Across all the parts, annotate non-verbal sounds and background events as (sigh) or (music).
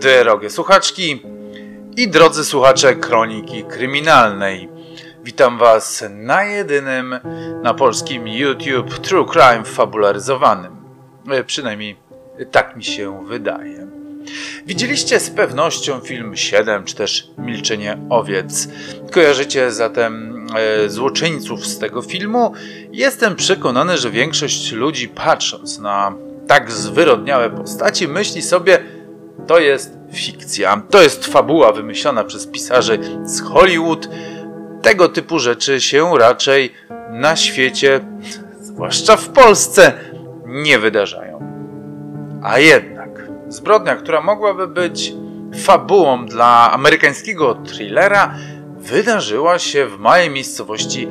Drogie słuchaczki i drodzy słuchacze Kroniki Kryminalnej. Witam Was na jedynym na polskim YouTube True Crime fabularyzowanym. E, przynajmniej tak mi się wydaje. Widzieliście z pewnością film 7 czy też Milczenie owiec. Kojarzycie zatem e, złoczyńców z tego filmu? Jestem przekonany, że większość ludzi patrząc na tak zwyrodniałe postaci myśli sobie, to jest fikcja, to jest fabuła wymyślona przez pisarzy z Hollywood. Tego typu rzeczy się raczej na świecie, zwłaszcza w Polsce, nie wydarzają. A jednak zbrodnia, która mogłaby być fabułą dla amerykańskiego thrillera, wydarzyła się w małej miejscowości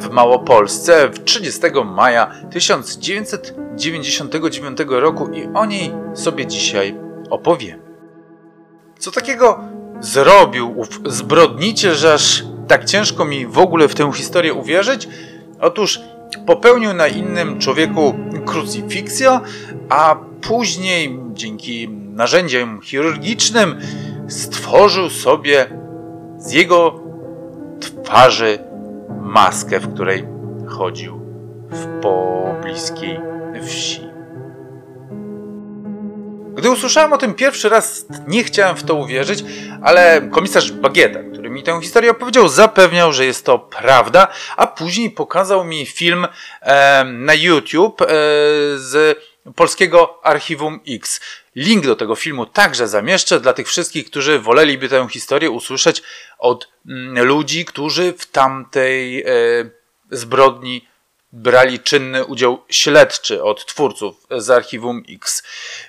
w Małopolsce w 30 maja 1999 roku i o niej sobie dzisiaj opowiem. Co takiego zrobił ów zbrodniczy, że aż tak ciężko mi w ogóle w tę historię uwierzyć? Otóż popełnił na innym człowieku krucyfiksję, a później dzięki narzędziom chirurgicznym stworzył sobie z jego twarzy maskę, w której chodził w pobliskiej wsi. Gdy usłyszałem o tym pierwszy raz, nie chciałem w to uwierzyć, ale komisarz Bagieta, który mi tę historię opowiedział, zapewniał, że jest to prawda, a później pokazał mi film e, na YouTube e, z polskiego Archiwum X. Link do tego filmu także zamieszczę dla tych wszystkich, którzy woleliby tę historię usłyszeć od mm, ludzi, którzy w tamtej e, zbrodni brali czynny udział śledczy od twórców z Archiwum X.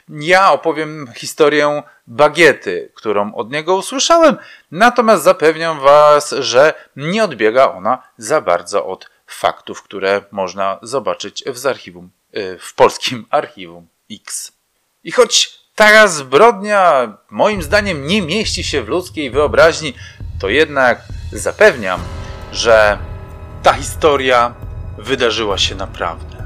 Ja opowiem historię bagiety, którą od niego usłyszałem, natomiast zapewniam Was, że nie odbiega ona za bardzo od faktów, które można zobaczyć w archiwum, y, w polskim (laughs) Archiwum X. I choć ta zbrodnia moim zdaniem nie mieści się w ludzkiej wyobraźni, to jednak zapewniam, że ta historia wydarzyła się naprawdę.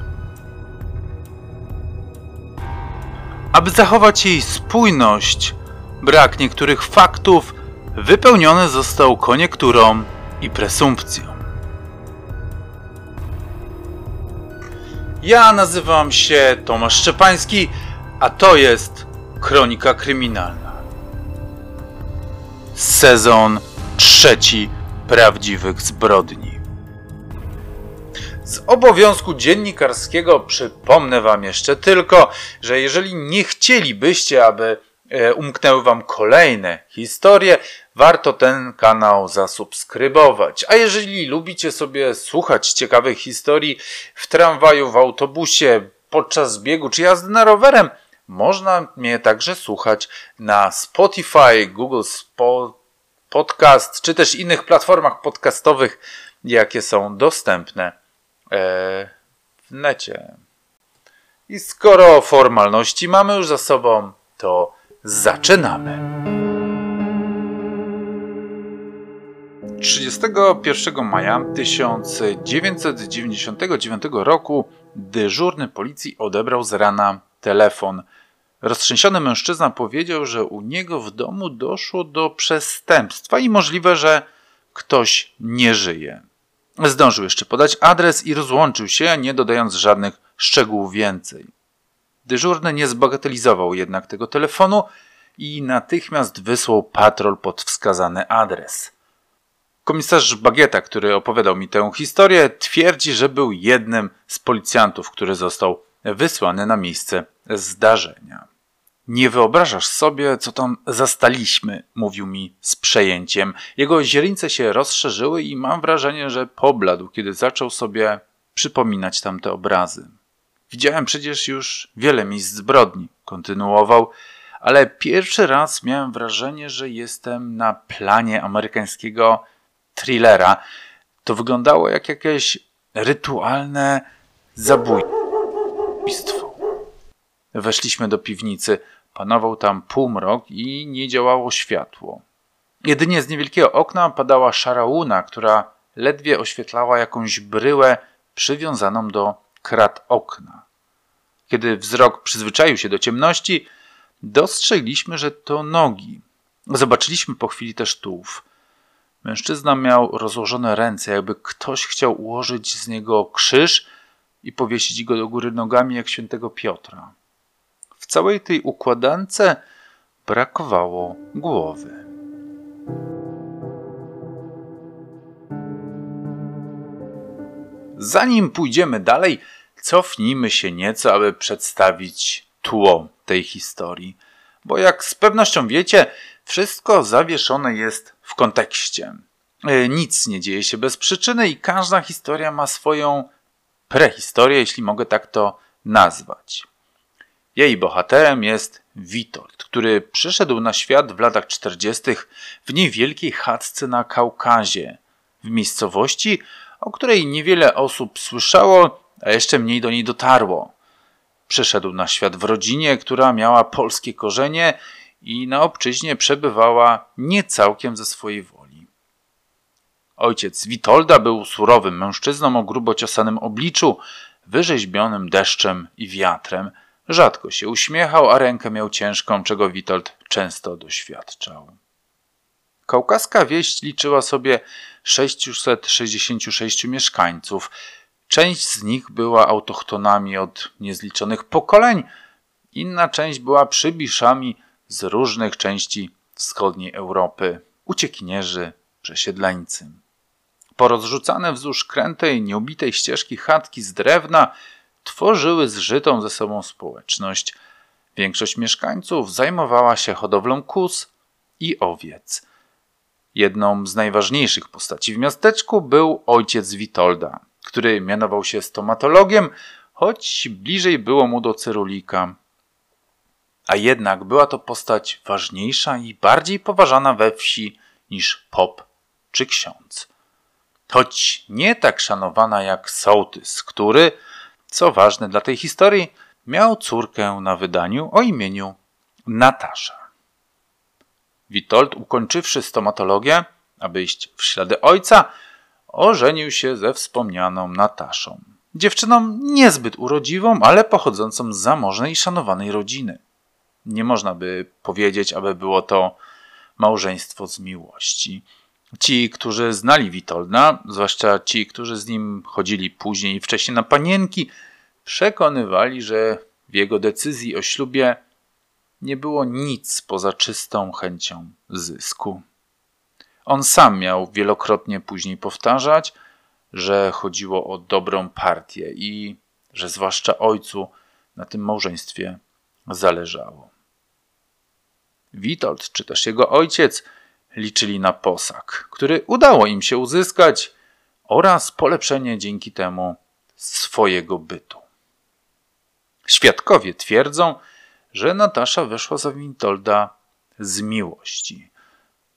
Aby zachować jej spójność, brak niektórych faktów wypełniony został koniekturą i presumpcją. Ja nazywam się Tomasz Szczepański, a to jest Kronika Kryminalna. Sezon trzeci prawdziwych zbrodni. Z obowiązku dziennikarskiego przypomnę Wam jeszcze tylko, że jeżeli nie chcielibyście, aby e, umknęły Wam kolejne historie, warto ten kanał zasubskrybować. A jeżeli lubicie sobie słuchać ciekawych historii w tramwaju, w autobusie, podczas biegu czy jazdy na rowerem, można mnie także słuchać na Spotify, Google Podcast, czy też innych platformach podcastowych, jakie są dostępne w necie. I skoro formalności mamy już za sobą, to zaczynamy. 31 maja 1999 roku dyżurny policji odebrał z rana telefon. Roztrzęsiony mężczyzna powiedział, że u niego w domu doszło do przestępstwa i możliwe, że ktoś nie żyje. Zdążył jeszcze podać adres i rozłączył się, nie dodając żadnych szczegółów więcej. Dyżurny nie zbagatelizował jednak tego telefonu i natychmiast wysłał patrol pod wskazany adres. Komisarz Bagieta, który opowiadał mi tę historię, twierdzi, że był jednym z policjantów, który został wysłany na miejsce zdarzenia. Nie wyobrażasz sobie, co tam zastaliśmy, mówił mi z przejęciem. Jego źrenice się rozszerzyły i mam wrażenie, że pobladł, kiedy zaczął sobie przypominać tamte obrazy. Widziałem przecież już wiele miejsc zbrodni, kontynuował, ale pierwszy raz miałem wrażenie, że jestem na planie amerykańskiego thrillera. To wyglądało jak jakieś rytualne zabójstwo. Weszliśmy do piwnicy. Panował tam półmrok i nie działało światło. Jedynie z niewielkiego okna padała szara łuna, która ledwie oświetlała jakąś bryłę przywiązaną do krat okna. Kiedy wzrok przyzwyczaił się do ciemności, dostrzegliśmy, że to nogi. Zobaczyliśmy po chwili też tułów. Mężczyzna miał rozłożone ręce, jakby ktoś chciał ułożyć z niego krzyż i powiesić go do góry nogami jak świętego Piotra. Całej tej układance brakowało głowy. Zanim pójdziemy dalej, cofnijmy się nieco, aby przedstawić tło tej historii. Bo jak z pewnością wiecie, wszystko zawieszone jest w kontekście. E, nic nie dzieje się bez przyczyny i każda historia ma swoją prehistorię, jeśli mogę tak to nazwać. Jej bohaterem jest Witold, który przyszedł na świat w latach 40. w niewielkiej chatce na Kaukazie, w miejscowości, o której niewiele osób słyszało, a jeszcze mniej do niej dotarło. Przyszedł na świat w rodzinie, która miała polskie korzenie i na obczyźnie przebywała nie całkiem ze swojej woli. Ojciec Witolda był surowym mężczyzną o grubo ciosanym obliczu, wyrzeźbionym deszczem i wiatrem. Rzadko się uśmiechał, a rękę miał ciężką, czego Witold często doświadczał. Kaukaska wieść liczyła sobie 666 mieszkańców. Część z nich była autochtonami od niezliczonych pokoleń, inna część była przybiszami z różnych części wschodniej Europy, uciekinierzy, przesiedleńcy. Porozrzucane wzdłuż krętej, nieubitej ścieżki chatki z drewna tworzyły zżytą ze sobą społeczność. Większość mieszkańców zajmowała się hodowlą kus i owiec. Jedną z najważniejszych postaci w miasteczku był ojciec Witolda, który mianował się stomatologiem, choć bliżej było mu do cyrulika. A jednak była to postać ważniejsza i bardziej poważana we wsi niż pop czy ksiądz. Choć nie tak szanowana jak sołtys, który, co ważne dla tej historii, miał córkę na wydaniu o imieniu Natasza. Witold, ukończywszy stomatologię, aby iść w ślady ojca, ożenił się ze wspomnianą Nataszą. Dziewczyną niezbyt urodziwą, ale pochodzącą z zamożnej i szanowanej rodziny. Nie można by powiedzieć, aby było to małżeństwo z miłości. Ci, którzy znali Witolda, zwłaszcza ci, którzy z nim chodzili później i wcześniej na panienki, przekonywali, że w jego decyzji o ślubie nie było nic poza czystą chęcią zysku. On sam miał wielokrotnie później powtarzać, że chodziło o dobrą partię i że zwłaszcza ojcu na tym małżeństwie zależało. Witold czy też jego ojciec liczyli na posag, który udało im się uzyskać oraz polepszenie dzięki temu swojego bytu. Świadkowie twierdzą, że Natasza weszła za Witolda z miłości.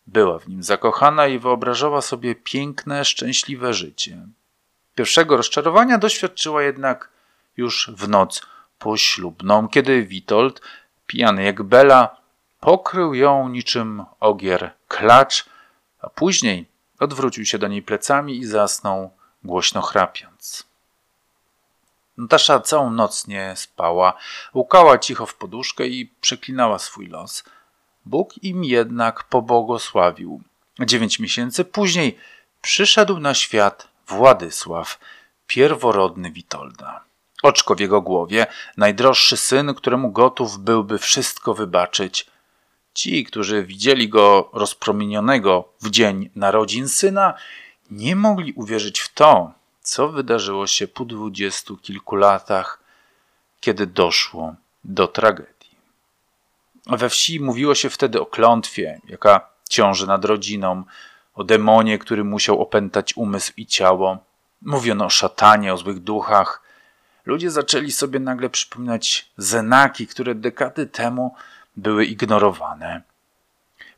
Była w nim zakochana i wyobrażała sobie piękne, szczęśliwe życie. Pierwszego rozczarowania doświadczyła jednak już w noc poślubną, kiedy Witold, pijany jak Bela, pokrył ją niczym ogier klacz, a później odwrócił się do niej plecami i zasnął, głośno chrapiąc. Natasza całą noc nie spała, łukała cicho w poduszkę i przeklinała swój los. Bóg im jednak pobłogosławił. Dziewięć miesięcy później przyszedł na świat Władysław, pierworodny Witolda. Oczko w jego głowie, najdroższy syn, któremu gotów byłby wszystko wybaczyć. Ci, którzy widzieli go rozpromienionego w dzień narodzin syna, nie mogli uwierzyć w to, co wydarzyło się po dwudziestu kilku latach, kiedy doszło do tragedii. We wsi mówiło się wtedy o klątwie, jaka ciąży nad rodziną, o demonie, który musiał opętać umysł i ciało. Mówiono o szatanie, o złych duchach. Ludzie zaczęli sobie nagle przypominać zenaki, które dekady temu były ignorowane.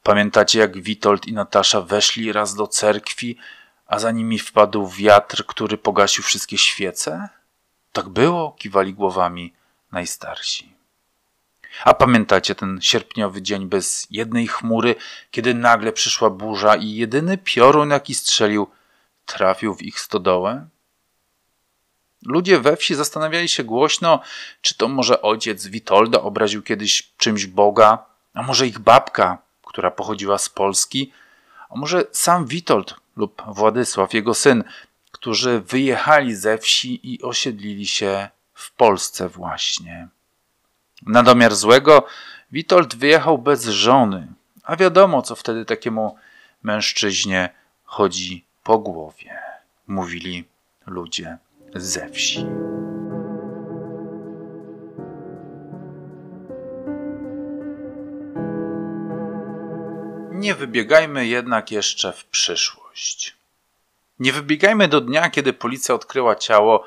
Pamiętacie, jak Witold i Natasza weszli raz do cerkwi, a za nimi wpadł wiatr, który pogasił wszystkie świece? Tak było, kiwali głowami najstarsi. A pamiętacie ten sierpniowy dzień bez jednej chmury, kiedy nagle przyszła burza i jedyny piorun, jaki strzelił, trafił w ich stodołę? Ludzie we wsi zastanawiali się głośno, czy to może ojciec Witolda obraził kiedyś czymś Boga, a może ich babka, która pochodziła z Polski, a może sam Witold lub Władysław, jego syn, którzy wyjechali ze wsi i osiedlili się w Polsce właśnie. Na domiar złego Witold wyjechał bez żony, a wiadomo, co wtedy takiemu mężczyźnie chodzi po głowie, mówili ludzie ze wsi. Nie wybiegajmy jednak jeszcze w przyszłość. Nie wybiegajmy do dnia, kiedy policja odkryła ciało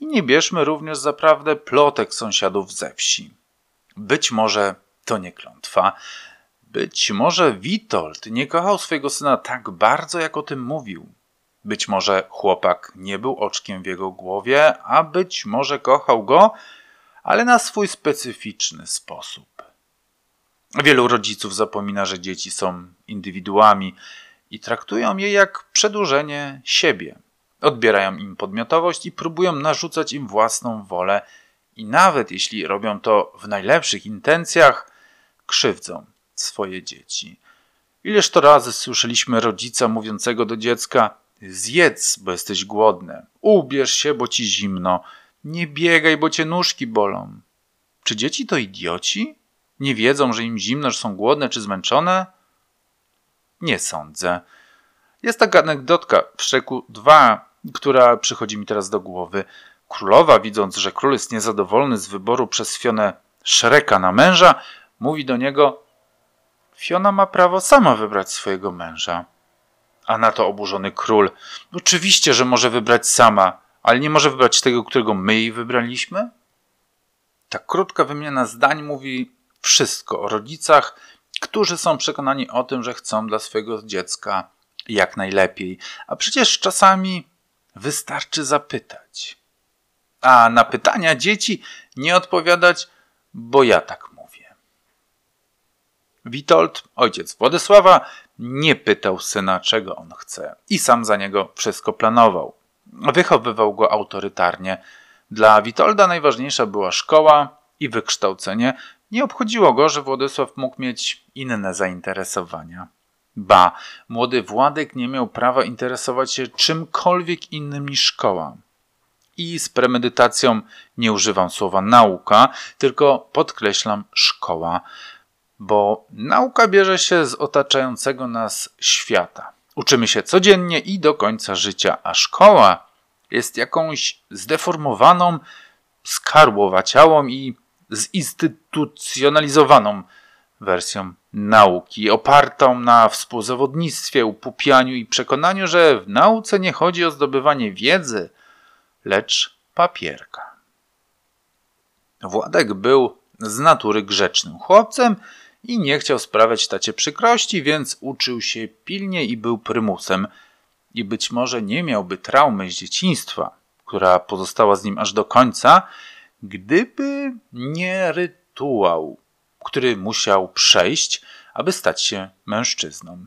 i nie bierzmy również zaprawdę plotek sąsiadów ze wsi. Być może to nie klątwa, być może Witold nie kochał swojego syna tak bardzo, jak o tym mówił. Być może chłopak nie był oczkiem w jego głowie, a być może kochał go, ale na swój specyficzny sposób. Wielu rodziców zapomina, że dzieci są indywiduami i traktują je jak przedłużenie siebie. Odbierają im podmiotowość i próbują narzucać im własną wolę, i nawet jeśli robią to w najlepszych intencjach, krzywdzą swoje dzieci. Ileż to razy słyszeliśmy rodzica mówiącego do dziecka: Zjedz, bo jesteś głodny, ubierz się, bo ci zimno, nie biegaj, bo cię nóżki bolą. Czy dzieci to idioci? Nie wiedzą, że im zimno, że są głodne czy zmęczone? Nie sądzę. Jest taka anegdotka w Szreku 2, która przychodzi mi teraz do głowy. Królowa, widząc, że król jest niezadowolony z wyboru przez Fionę Szreka na męża, mówi do niego: Fiona ma prawo sama wybrać swojego męża. A na to oburzony król: Oczywiście, że może wybrać sama, ale nie może wybrać tego, którego my jej wybraliśmy? Ta krótka wymiana zdań mówi wszystko o rodzicach, którzy są przekonani o tym, że chcą dla swojego dziecka jak najlepiej. A przecież czasami wystarczy zapytać. A na pytania dzieci nie odpowiadać, bo ja tak. Witold, ojciec Władysława, nie pytał syna, czego on chce i sam za niego wszystko planował. Wychowywał go autorytarnie. Dla Witolda najważniejsza była szkoła i wykształcenie, nie obchodziło go, że Władysław mógł mieć inne zainteresowania. Ba, młody Władek nie miał prawa interesować się czymkolwiek innym niż szkoła. I z premedytacją nie używam słowa nauka, tylko podkreślam szkoła, bo nauka bierze się z otaczającego nas świata. Uczymy się codziennie i do końca życia, a szkoła jest jakąś zdeformowaną, skarłowaciałą i zinstytucjonalizowaną wersją nauki, opartą na współzawodnictwie, upupianiu i przekonaniu, że w nauce nie chodzi o zdobywanie wiedzy, lecz papierka. Władek był z natury grzecznym chłopcem i nie chciał sprawiać tacie przykrości, więc uczył się pilnie i był prymusem. I być może nie miałby traumy z dzieciństwa, która pozostała z nim aż do końca, gdyby nie rytuał, który musiał przejść, aby stać się mężczyzną.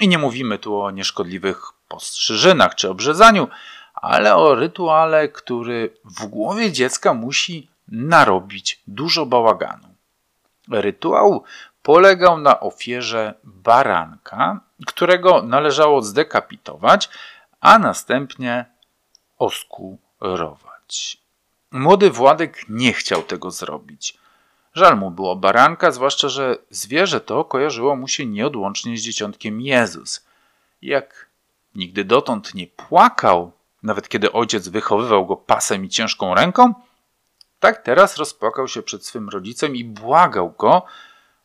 I nie mówimy tu o nieszkodliwych postrzyżynach czy obrzezaniu, ale o rytuale, który w głowie dziecka musi narobić dużo bałaganu. Rytuał polegał na ofierze baranka, którego należało zdekapitować, a następnie oskurować. Młody Władek nie chciał tego zrobić. Żal mu było baranka, zwłaszcza, że zwierzę to kojarzyło mu się nieodłącznie z dzieciątkiem Jezus. Jak nigdy dotąd nie płakał, nawet kiedy ojciec wychowywał go pasem i ciężką ręką, tak teraz rozpłakał się przed swym rodzicem i błagał go,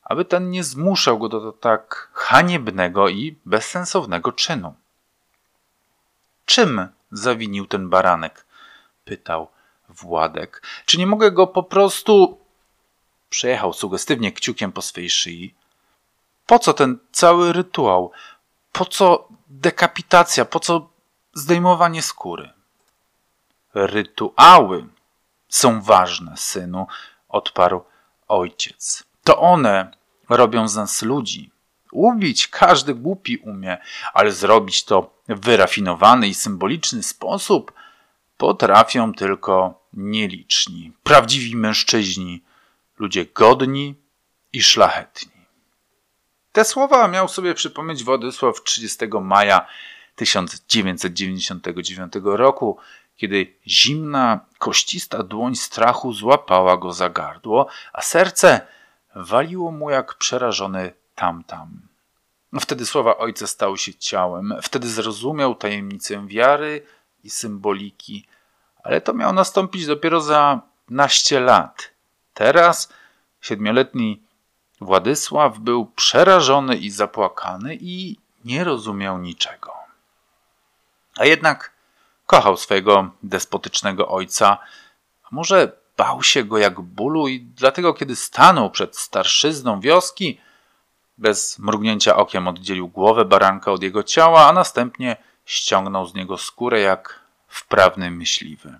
aby ten nie zmuszał go do tak haniebnego i bezsensownego czynu. Czym zawinił ten baranek? pytał Władek. Czy nie mogę go po prostu. Przejechał sugestywnie kciukiem po swej szyi. Po co ten cały rytuał? Po co dekapitacja? Po co zdejmowanie skóry? Rytuały są ważne, synu, odparł ojciec. To one robią z nas ludzi. Ubić każdy głupi umie, ale zrobić to w wyrafinowany i symboliczny sposób potrafią tylko nieliczni, prawdziwi mężczyźni, ludzie godni i szlachetni. Te słowa miał sobie przypomnieć Władysław 30 maja 1999 roku, kiedy zimna, koścista dłoń strachu złapała go za gardło, a serce waliło mu jak przerażony tamtam. Wtedy słowa ojca stały się ciałem, wtedy zrozumiał tajemnicę wiary i symboliki, ale to miało nastąpić dopiero za naście lat. Teraz siedmioletni Władysław był przerażony i zapłakany i nie rozumiał niczego. A jednak kochał swojego despotycznego ojca, a może bał się go jak bólu i dlatego kiedy stanął przed starszyzną wioski, bez mrugnięcia okiem oddzielił głowę baranka od jego ciała, a następnie ściągnął z niego skórę jak wprawny myśliwy.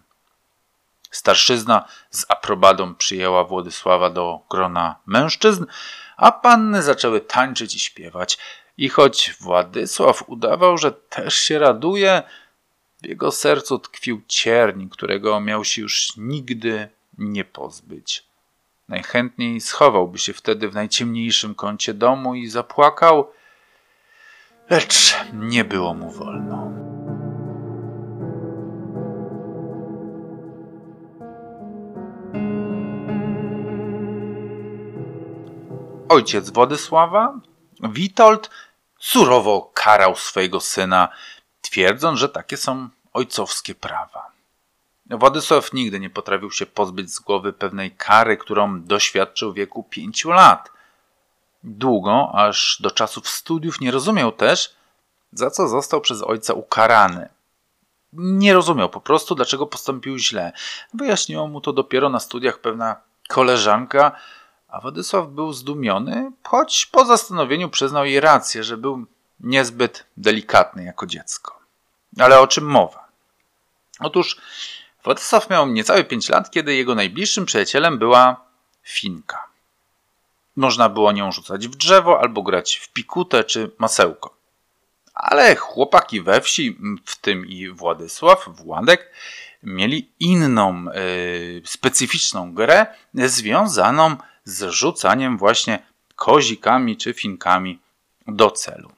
Starszyzna z aprobadą przyjęła Władysława do grona mężczyzn, a panny zaczęły tańczyć i śpiewać. I choć Władysław udawał, że też się raduje, w jego sercu tkwił cierń, którego miał się już nigdy nie pozbyć. Najchętniej schowałby się wtedy w najciemniejszym kącie domu i zapłakał, lecz nie było mu wolno. Ojciec Władysława, Witold, surowo karał swojego syna, twierdząc, że takie są ojcowskie prawa. Władysław nigdy nie potrafił się pozbyć z głowy pewnej kary, którą doświadczył w wieku pięciu lat. Długo, aż do czasów studiów, nie rozumiał też, za co został przez ojca ukarany. Nie rozumiał po prostu, dlaczego postąpił źle. Wyjaśniło mu to dopiero na studiach pewna koleżanka, a Władysław był zdumiony, choć po zastanowieniu przyznał jej rację, że był niezbyt delikatny jako dziecko. Ale o czym mowa? Otóż Władysław miał niecałe 5 lat, kiedy jego najbliższym przyjacielem była Finka. Można było nią rzucać w drzewo albo grać w pikutę czy masełko. Ale chłopaki we wsi, w tym i Władysław, Władek, mieli inną, yy, specyficzną grę związaną z rzucaniem właśnie kozikami czy finkami do celu.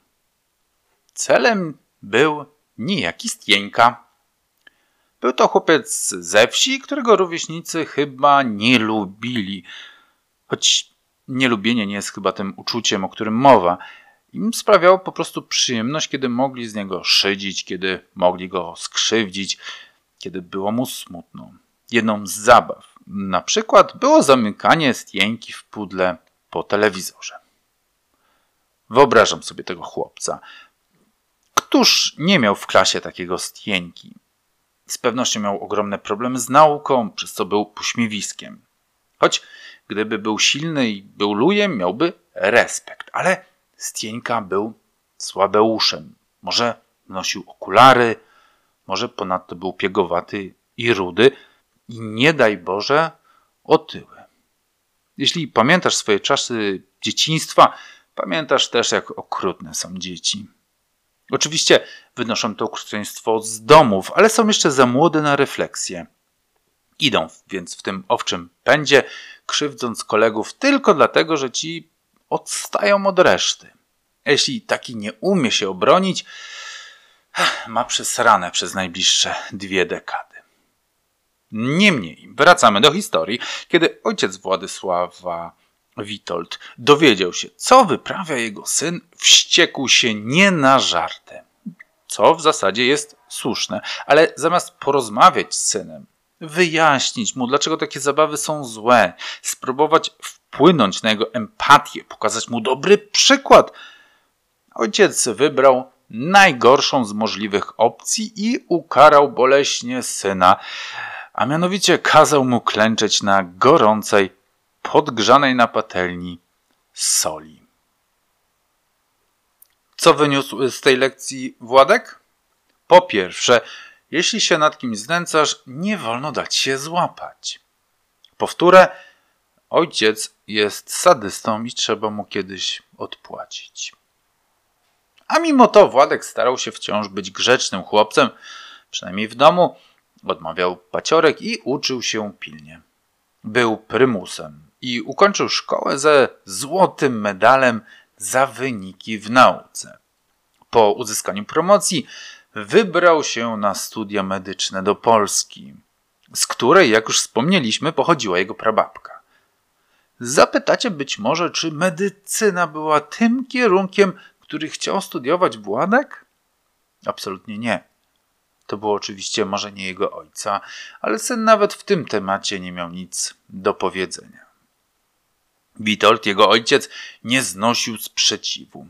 Celem był niejaki Stieńka. Był to chłopiec ze wsi, którego rówieśnicy chyba nie lubili, choć nielubienie nie jest chyba tym uczuciem, o którym mowa. Im sprawiało po prostu przyjemność, kiedy mogli z niego szydzić, kiedy mogli go skrzywdzić, kiedy było mu smutno. Jedną z zabaw na przykład było zamykanie stieńki w pudle po telewizorze. Wyobrażam sobie tego chłopca. Któż nie miał w klasie takiego stieńki? Z pewnością miał ogromne problemy z nauką, przez co był pośmiewiskiem. Choć gdyby był silny i był lujem, miałby respekt, ale Stieńka był słabeuszem. Może nosił okulary, może ponadto był piegowaty i rudy i nie daj Boże otyły. Jeśli pamiętasz swoje czasy dzieciństwa, pamiętasz też, jak okrutne są dzieci. Oczywiście wynoszą to okrucieństwo z domów, ale są jeszcze za młode na refleksję. Idą więc w tym owczym pędzie, krzywdząc kolegów tylko dlatego, że ci odstają od reszty. Jeśli taki nie umie się obronić, ma przesrane przez najbliższe dwie dekady. Niemniej, wracamy do historii, kiedy ojciec Władysława Witold dowiedział się, co wyprawia jego syn, wściekł się nie na żarty. Co w zasadzie jest słuszne, ale zamiast porozmawiać z synem, wyjaśnić mu, dlaczego takie zabawy są złe, spróbować wpłynąć na jego empatię, pokazać mu dobry przykład, ojciec wybrał najgorszą z możliwych opcji i ukarał boleśnie syna, a mianowicie kazał mu klęczeć na gorącej, podgrzanej na patelni soli. Co wyniósł z tej lekcji Władek? Po pierwsze, jeśli się nad kimś znęcasz, nie wolno dać się złapać. Powtórę, ojciec jest sadystą i trzeba mu kiedyś odpłacić. A mimo to Władek starał się wciąż być grzecznym chłopcem, przynajmniej w domu, Odmawiał paciorek i uczył się pilnie. Był prymusem i ukończył szkołę ze złotym medalem za wyniki w nauce. Po uzyskaniu promocji wybrał się na studia medyczne do Polski, z której, jak już wspomnieliśmy, pochodziła jego prababka. Zapytacie być może, czy medycyna była tym kierunkiem, który chciał studiować Władek? Absolutnie nie. To było oczywiście marzenie jego ojca, ale syn nawet w tym temacie nie miał nic do powiedzenia. Witold, jego ojciec, nie znosił sprzeciwu.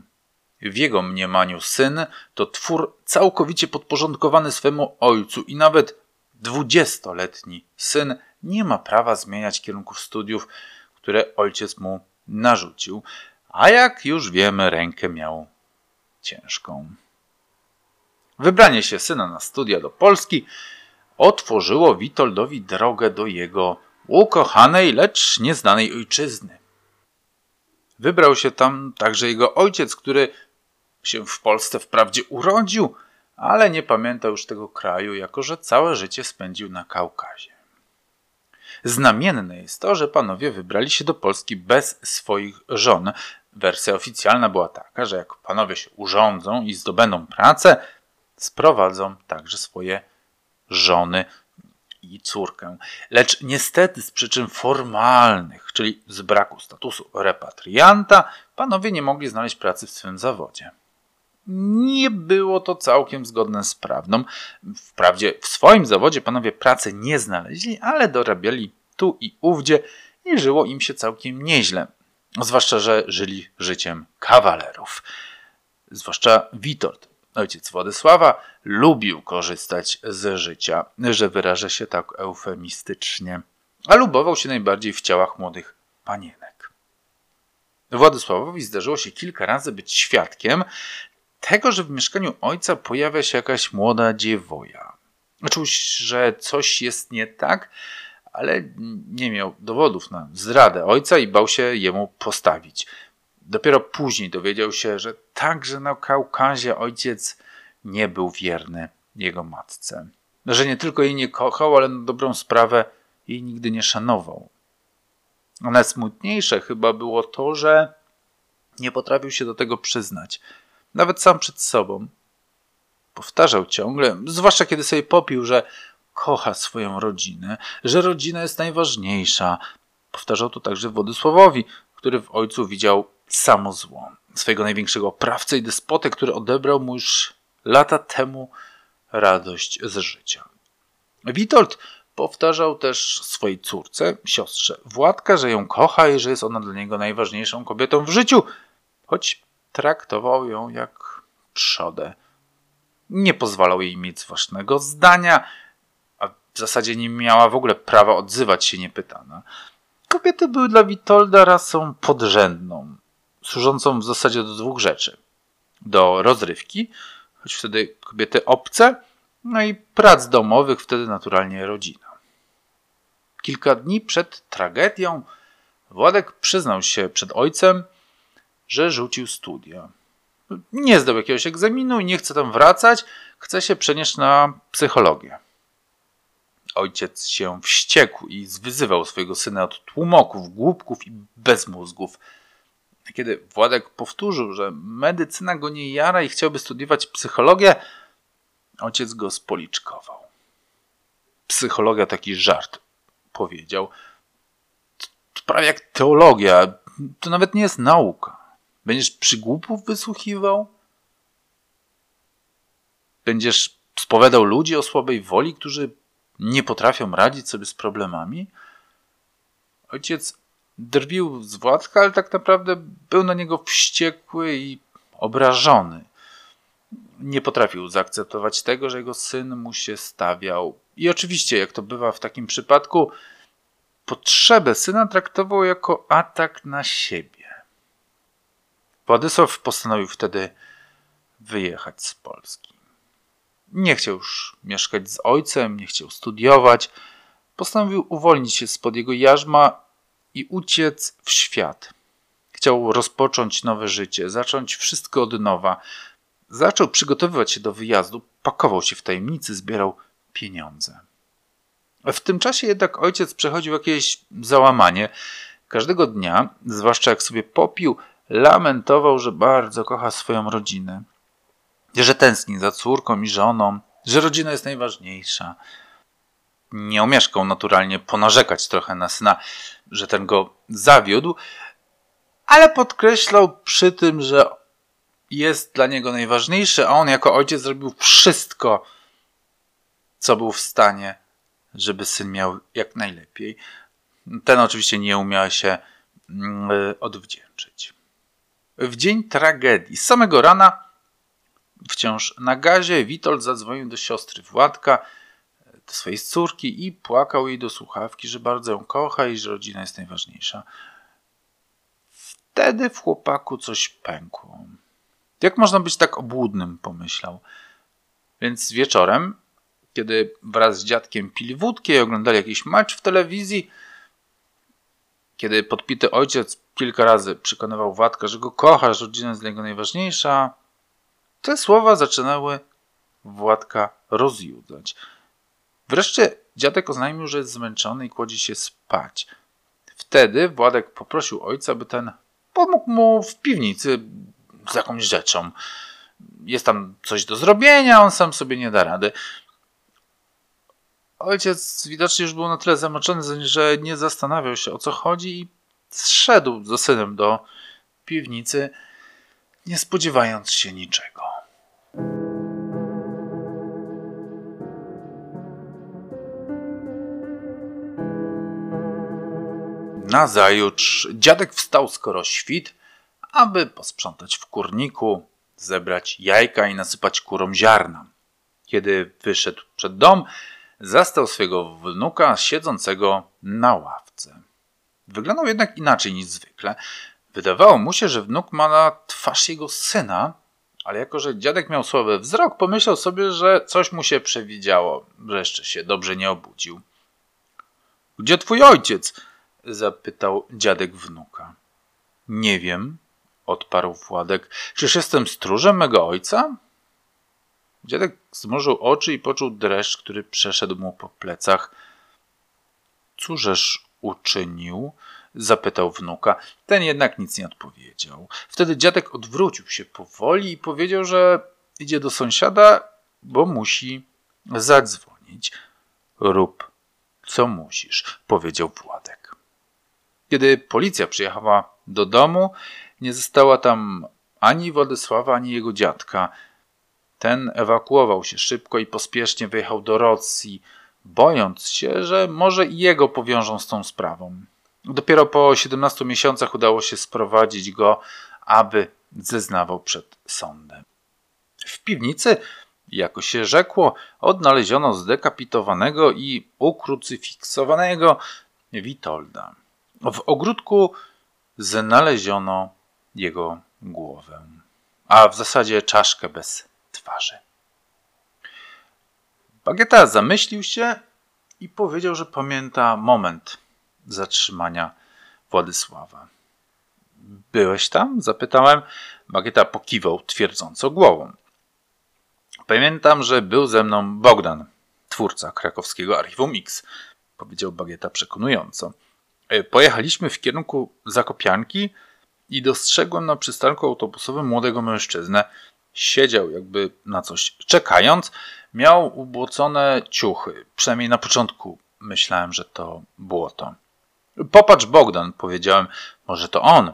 W jego mniemaniu syn to twór całkowicie podporządkowany swemu ojcu i nawet dwudziestoletni syn nie ma prawa zmieniać kierunków studiów, które ojciec mu narzucił, a jak już wiemy, rękę miał ciężką. Wybranie się syna na studia do Polski otworzyło Witoldowi drogę do jego ukochanej, lecz nieznanej ojczyzny. Wybrał się tam także jego ojciec, który się w Polsce wprawdzie urodził, ale nie pamiętał już tego kraju, jako że całe życie spędził na Kaukazie. Znamienne jest to, że panowie wybrali się do Polski bez swoich żon. Wersja oficjalna była taka, że jak panowie się urządzą i zdobędą pracę, sprowadzą także swoje żony i córkę. Lecz niestety z przyczyn formalnych, czyli z braku statusu repatrianta, panowie nie mogli znaleźć pracy w swym zawodzie. Nie było to całkiem zgodne z prawdą. Wprawdzie w swoim zawodzie panowie pracy nie znaleźli, ale dorabiali tu i ówdzie i żyło im się całkiem nieźle. Zwłaszcza, że żyli życiem kawalerów. Zwłaszcza Witold, ojciec Władysława, lubił korzystać z życia, że wyrażę się tak eufemistycznie, a lubował się najbardziej w ciałach młodych panienek. Władysławowi zdarzyło się kilka razy być świadkiem tego, że w mieszkaniu ojca pojawia się jakaś młoda dziewoja. Czuł, że coś jest nie tak, ale nie miał dowodów na zdradę ojca i bał się jemu postawić. Dopiero później dowiedział się, że także na Kaukazie ojciec nie był wierny jego matce. Że nie tylko jej nie kochał, ale na dobrą sprawę jej nigdy nie szanował. A najsmutniejsze chyba było to, że nie potrafił się do tego przyznać nawet sam przed sobą. Powtarzał ciągle, zwłaszcza kiedy sobie popił, że kocha swoją rodzinę, że rodzina jest najważniejsza. Powtarzał to także Władysławowi, który w ojcu widział samo zło. Swojego największego oprawcę i despotę, który odebrał mu już lata temu radość z życia. Witold powtarzał też swojej córce, siostrze Władka, że ją kocha i że jest ona dla niego najważniejszą kobietą w życiu, choć traktował ją jak trzodę. Nie pozwalał jej mieć własnego zdania, a w zasadzie nie miała w ogóle prawa odzywać się niepytana. Kobiety były dla Witolda rasą podrzędną, służącą w zasadzie do dwóch rzeczy. Do rozrywki, choć wtedy kobiety obce, no i prac domowych, wtedy naturalnie rodzina. Kilka dni przed tragedią Władek przyznał się przed ojcem, że rzucił studia. Nie zdał jakiegoś egzaminu i nie chce tam wracać, chce się przenieść na psychologię. Ojciec się wściekł i zwyzywał swojego syna od tłumoków, głupków i bezmózgów. Kiedy Władek powtórzył, że medycyna go nie jara i chciałby studiować psychologię, ojciec go spoliczkował. Psychologia taki żart, powiedział. To prawie jak teologia, to nawet nie jest nauka. Będziesz przygłupów wysłuchiwał? Będziesz spowiadał ludzi o słabej woli, którzy nie potrafią radzić sobie z problemami? Ojciec drwił z Władka, ale tak naprawdę był na niego wściekły i obrażony. Nie potrafił zaakceptować tego, że jego syn mu się stawiał. I oczywiście, jak to bywa w takim przypadku, potrzebę syna traktował jako atak na siebie. Władysław postanowił wtedy wyjechać z Polski. Nie chciał już mieszkać z ojcem, nie chciał studiować. Postanowił uwolnić się spod jego jarzma i uciec w świat. Chciał rozpocząć nowe życie, zacząć wszystko od nowa. Zaczął przygotowywać się do wyjazdu, pakował się w tajemnicy, zbierał pieniądze. W tym czasie jednak ojciec przechodził jakieś załamanie. Każdego dnia, zwłaszcza jak sobie popił, lamentował, że bardzo kocha swoją rodzinę, że tęskni za córką i żoną, że rodzina jest najważniejsza. Nie omieszkał naturalnie ponarzekać trochę na syna, że ten go zawiódł, ale podkreślał przy tym, że jest dla niego najważniejszy, a on jako ojciec zrobił wszystko, co był w stanie, żeby syn miał jak najlepiej. Ten oczywiście nie umiał się mm, odwdzięczyć. W dzień tragedii, z samego rana, wciąż na gazie, Witold zadzwonił do siostry Władka, swojej córki i płakał jej do słuchawki, że bardzo ją kocha i że rodzina jest najważniejsza. Wtedy w chłopaku coś pękło. Jak można być tak obłudnym, pomyślał. Więc wieczorem, kiedy wraz z dziadkiem pili wódkę i oglądali jakiś mecz w telewizji, kiedy podpity ojciec kilka razy przekonywał Władka, że go kocha, że rodzina jest dla niego najważniejsza, te słowa zaczynały Władka rozjudzać. Wreszcie dziadek oznajmił, że jest zmęczony i kładzie się spać. Wtedy Władek poprosił ojca, by ten pomógł mu w piwnicy z jakąś rzeczą. Jest tam coś do zrobienia, on sam sobie nie da rady. Ojciec widocznie już był na tyle zamoczony, że nie zastanawiał się o co chodzi i zszedł z synem do piwnicy, nie spodziewając się niczego. Nazajutrz dziadek wstał skoro świt, aby posprzątać w kurniku, zebrać jajka i nasypać kurom ziarna. Kiedy wyszedł przed dom, zastał swego wnuka siedzącego na ławce. Wyglądał jednak inaczej niż zwykle. Wydawało mu się, że wnuk ma na twarz jego syna, ale jako, że dziadek miał słaby wzrok, pomyślał sobie, że coś mu się przewidziało, że jeszcze się dobrze nie obudził. Gdzie twój ojciec? Zapytał dziadek wnuka. Nie wiem, odparł Władek. Czyż jestem stróżem mego ojca? Dziadek zmrużył oczy i poczuł dreszcz, który przeszedł mu po plecach. Cóżeż uczynił? zapytał wnuka. Ten jednak nic nie odpowiedział. Wtedy dziadek odwrócił się powoli i powiedział, że idzie do sąsiada, bo musi zadzwonić. Rób, co musisz, powiedział Władek. Kiedy policja przyjechała do domu, nie została tam ani Władysława, ani jego dziadka. Ten ewakuował się szybko i pospiesznie wyjechał do Rosji, bojąc się, że może i jego powiążą z tą sprawą. Dopiero po 17 miesiącach udało się sprowadzić go, aby zeznawał przed sądem. W piwnicy, jako się rzekło, odnaleziono zdekapitowanego i ukrucyfiksowanego Witolda. W ogródku znaleziono jego głowę, a w zasadzie czaszkę bez twarzy. Bagieta zamyślił się i powiedział, że pamięta moment zatrzymania Władysława. Byłeś tam? Zapytałem. Bagieta pokiwał twierdząco głową. Pamiętam, że był ze mną Bogdan, twórca krakowskiego Archiwum X, powiedział Bagieta przekonująco. E, pojechaliśmy w kierunku Zakopianki i dostrzegłem na przystanku autobusowym młodego mężczyznę. Siedział jakby na coś czekając. Miał ubłocone ciuchy. Przynajmniej na początku myślałem, że to było to. Popatrz, Bogdan, powiedziałem. Może to on.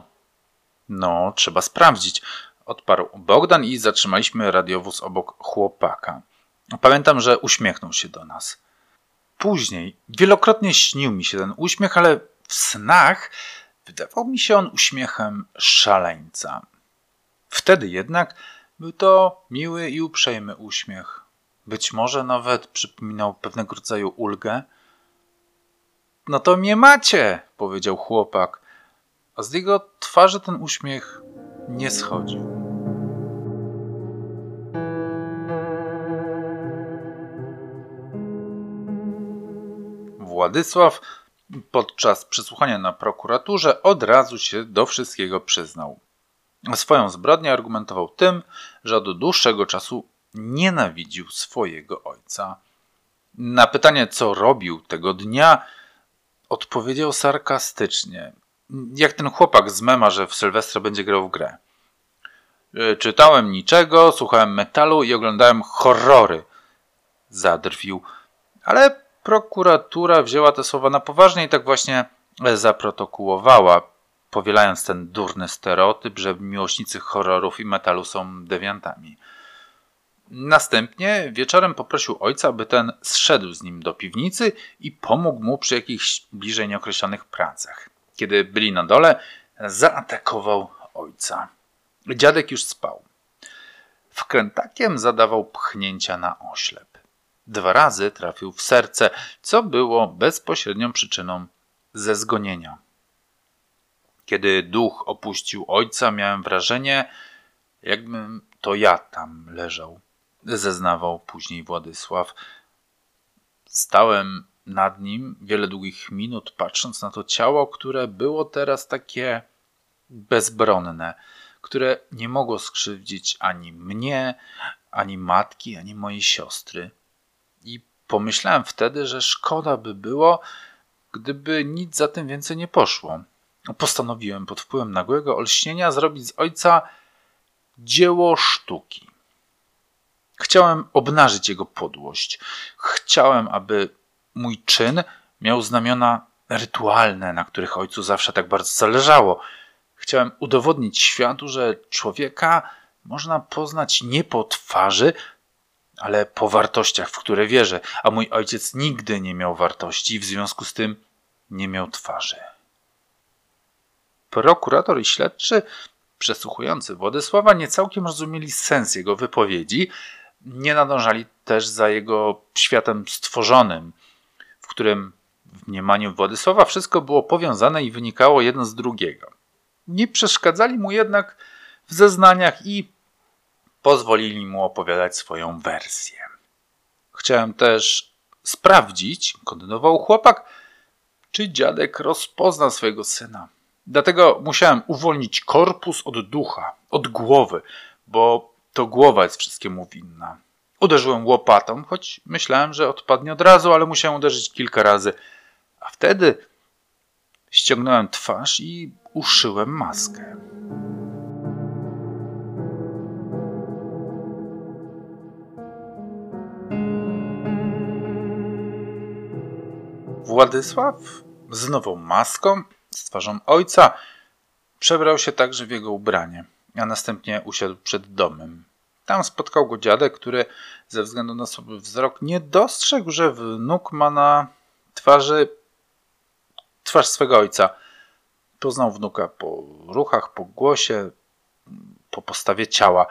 No, trzeba sprawdzić. Odparł Bogdan i zatrzymaliśmy radiowóz obok chłopaka. Pamiętam, że uśmiechnął się do nas. Później wielokrotnie śnił mi się ten uśmiech, ale w snach wydawał mi się on uśmiechem szaleńca. Wtedy jednak był to miły i uprzejmy uśmiech. Być może nawet przypominał pewnego rodzaju ulgę. No to mnie macie, powiedział chłopak, a z jego twarzy ten uśmiech nie schodził. Władysław podczas przesłuchania na prokuraturze od razu się do wszystkiego przyznał. Swoją zbrodnię argumentował tym, że od dłuższego czasu nienawidził swojego ojca. Na pytanie, co robił tego dnia, odpowiedział sarkastycznie. Jak ten chłopak z mema, że w Sylwestra będzie grał w grę. E, czytałem niczego, słuchałem metalu i oglądałem horrory. Zadrwił. Ale prokuratura wzięła te słowa na poważnie i tak właśnie zaprotokołowała, powielając ten durny stereotyp, że miłośnicy horrorów i metalu są dewiantami. Następnie wieczorem poprosił ojca, aby ten zszedł z nim do piwnicy i pomógł mu przy jakichś bliżej nieokreślonych pracach. Kiedy byli na dole, zaatakował ojca. Dziadek już spał. Wkrętakiem zadawał pchnięcia na oślep. Dwa razy trafił w serce, co było bezpośrednią przyczyną zezgonienia. Kiedy duch opuścił ojca, miałem wrażenie, jakbym to ja tam leżał, zeznawał później Władysław. Stałem nad nim wiele długich minut, patrząc na to ciało, które było teraz takie bezbronne, które nie mogło skrzywdzić ani mnie, ani matki, ani mojej siostry. I pomyślałem wtedy, że szkoda by było, gdyby nic za tym więcej nie poszło. Postanowiłem pod wpływem nagłego olśnienia zrobić z ojca dzieło sztuki. Chciałem obnażyć jego podłość. Chciałem, aby mój czyn miał znamiona rytualne, na których ojcu zawsze tak bardzo zależało. Chciałem udowodnić światu, że człowieka można poznać nie po twarzy, ale po wartościach, w które wierzę, a mój ojciec nigdy nie miał wartości w związku z tym nie miał twarzy. Prokurator i śledczy przesłuchujący Władysława nie całkiem rozumieli sens jego wypowiedzi, nie nadążali też za jego światem stworzonym, w którym w mniemaniu Władysława wszystko było powiązane i wynikało jedno z drugiego. Nie przeszkadzali mu jednak w zeznaniach i pozwolili mu opowiadać swoją wersję. Chciałem też sprawdzić, kontynuował chłopak, czy dziadek rozpozna swojego syna. Dlatego musiałem uwolnić korpus od ducha, od głowy, bo to głowa jest wszystkiemu winna. Uderzyłem łopatą, choć myślałem, że odpadnie od razu, ale musiałem uderzyć kilka razy. A wtedy ściągnąłem twarz i uszyłem maskę. Władysław z nową maską, z twarzą ojca, przebrał się także w jego ubranie, a następnie usiadł przed domem. Tam spotkał go dziadek, który ze względu na słaby wzrok nie dostrzegł, że wnuk ma na twarzy twarz swego ojca. Poznał wnuka po ruchach, po głosie, po postawie ciała,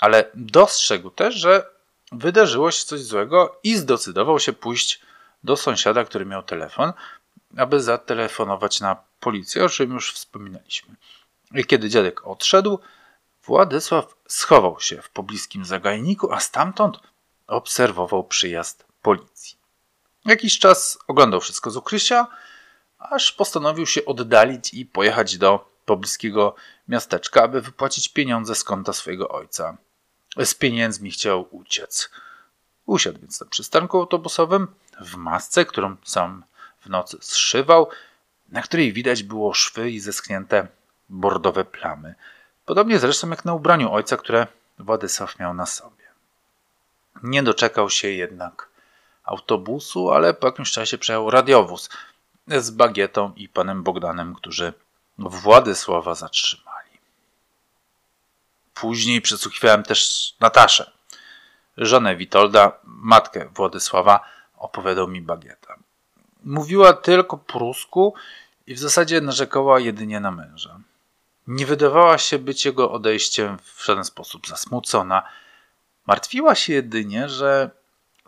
ale dostrzegł też, że wydarzyło się coś złego i zdecydował się pójść do sąsiada, który miał telefon, aby zatelefonować na policję, o czym już wspominaliśmy. I kiedy dziadek odszedł, Władysław schował się w pobliskim zagajniku, a stamtąd obserwował przyjazd policji. Jakiś czas oglądał wszystko z ukrycia, aż postanowił się oddalić i pojechać do pobliskiego miasteczka, aby wypłacić pieniądze z konta swojego ojca. Z pieniędzmi chciał uciec. Usiadł więc na przystanku autobusowym w masce, którą sam w nocy zszywał, na której widać było szwy i zeschnięte bordowe plamy. Podobnie zresztą jak na ubraniu ojca, które Władysław miał na sobie. Nie doczekał się jednak autobusu, ale po jakimś czasie przejechał radiowóz z Bagietą i panem Bogdanem, którzy Władysława zatrzymali. Później przesłuchiwałem też Nataszę, żonę Witolda, matkę Władysława, opowiadał mi Bagieta. Mówiła tylko po rusku i w zasadzie narzekała jedynie na męża. Nie wydawała się być jego odejściem w żaden sposób zasmucona. Martwiła się jedynie, że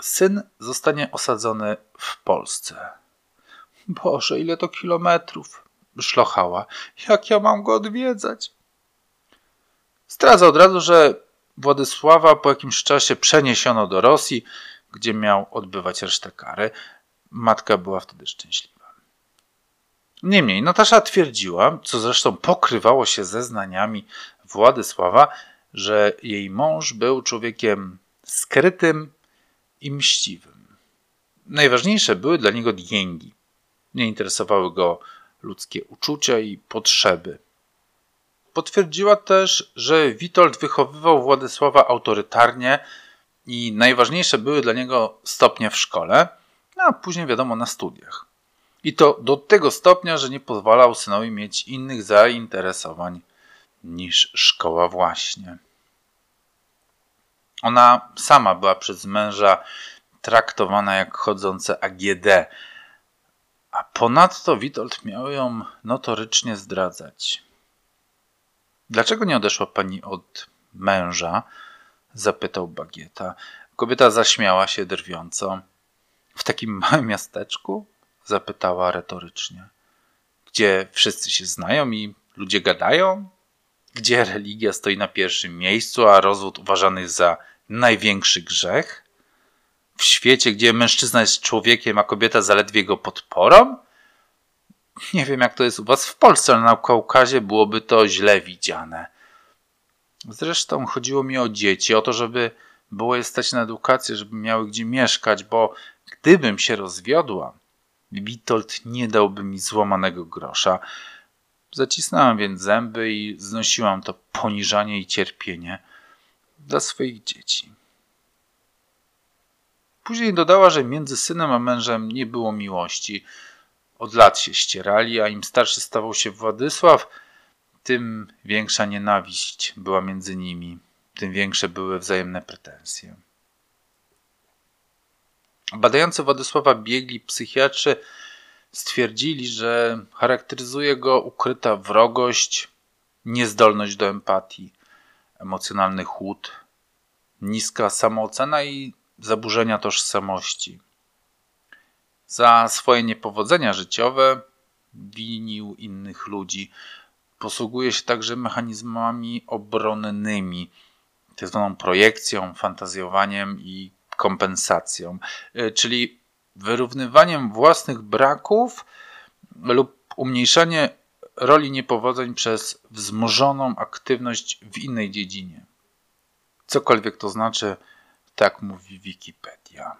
syn zostanie osadzony w Polsce. Boże, ile to kilometrów! Szlochała. Jak ja mam go odwiedzać? Zdradza od razu, że Władysława po jakimś czasie przeniesiono do Rosji, gdzie miał odbywać resztę kary. Matka była wtedy szczęśliwa. Niemniej Natasza twierdziła, co zresztą pokrywało się ze znaniami Władysława, że jej mąż był człowiekiem skrytym i mściwym. Najważniejsze były dla niego dięgi. Nie interesowały go ludzkie uczucia i potrzeby. Potwierdziła też, że Witold wychowywał Władysława autorytarnie i najważniejsze były dla niego stopnie w szkole, a później wiadomo na studiach. I to do tego stopnia, że nie pozwalał synowi mieć innych zainteresowań niż szkoła właśnie. Ona sama była przez męża traktowana jak chodzące AGD, a ponadto Witold miał ją notorycznie zdradzać. Dlaczego nie odeszła pani od męża? Zapytał Bagieta. Kobieta zaśmiała się drwiąco. W takim małym miasteczku? zapytała retorycznie. Gdzie wszyscy się znają i ludzie gadają? Gdzie religia stoi na pierwszym miejscu, a rozwód uważany jest za największy grzech? W świecie, gdzie mężczyzna jest człowiekiem, a kobieta zaledwie go podporą? Nie wiem, jak to jest u was w Polsce, ale na Kaukazie byłoby to źle widziane. Zresztą chodziło mi o dzieci, o to, żeby było je stać na edukację, żeby miały gdzie mieszkać, bo gdybym się rozwiodła, Witold nie dałby mi złamanego grosza. Zacisnąłem więc zęby i znosiłam to poniżanie i cierpienie dla swoich dzieci. Później dodała, że między synem a mężem nie było miłości. Od lat się ścierali, a im starszy stawał się Władysław, tym większa nienawiść była między nimi, tym większe były wzajemne pretensje. Badający Władysława biegli psychiatrzy stwierdzili, że charakteryzuje go ukryta wrogość, niezdolność do empatii, emocjonalny chłód, niska samoocena i zaburzenia tożsamości. Za swoje niepowodzenia życiowe winił innych ludzi. Posługuje się także mechanizmami obronnymi, tzw. projekcją, fantazjowaniem i kompensacją, e, czyli wyrównywaniem własnych braków lub umniejszanie roli niepowodzeń przez wzmożoną aktywność w innej dziedzinie. Cokolwiek to znaczy, tak mówi Wikipedia.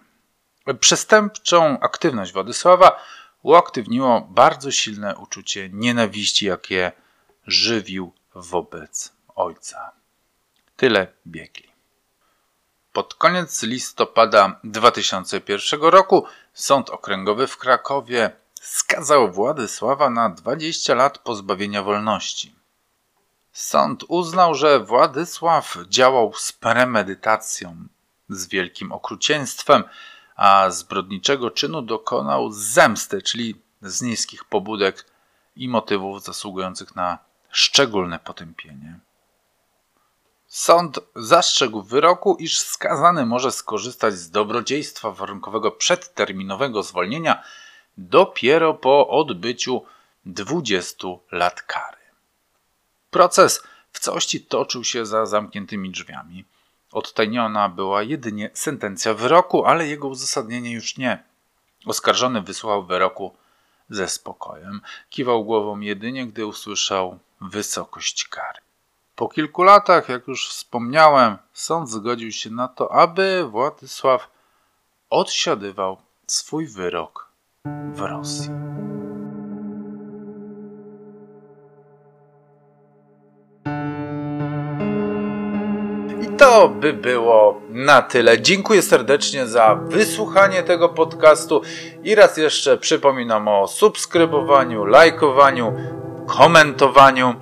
Przestępczą aktywność Władysława uaktywniło bardzo silne uczucie nienawiści, jakie żywił wobec ojca. Tyle biegli. Pod koniec listopada 2001 roku Sąd Okręgowy w Krakowie skazał Władysława na 20 lat pozbawienia wolności. Sąd uznał, że Władysław działał z premedytacją, z wielkim okrucieństwem, a zbrodniczego czynu dokonał z zemsty, czyli z niskich pobudek i motywów zasługujących na szczególne potępienie. Sąd zastrzegł w wyroku, iż skazany może skorzystać z dobrodziejstwa warunkowego przedterminowego zwolnienia dopiero po odbyciu 20 lat kary. Proces w całości toczył się za zamkniętymi drzwiami. Odtajniona była jedynie sentencja wyroku, ale jego uzasadnienie już nie. Oskarżony wysłuchał wyroku ze spokojem. Kiwał głową jedynie, gdy usłyszał wysokość kary. Po kilku latach, jak już wspomniałem, sąd zgodził się na to, aby Władysław odsiadywał swój wyrok w Rosji. I to by było na tyle. Dziękuję serdecznie za wysłuchanie tego podcastu i raz jeszcze przypominam o subskrybowaniu, lajkowaniu, komentowaniu.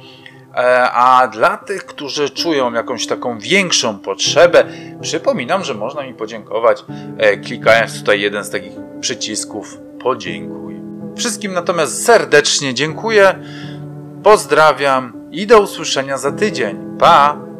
E, a dla tych, którzy czują jakąś taką większą potrzebę, przypominam, że można mi podziękować e, klikając tutaj jeden z takich przycisków podziękuj. Wszystkim natomiast serdecznie dziękuję, pozdrawiam i do usłyszenia za tydzień. Pa!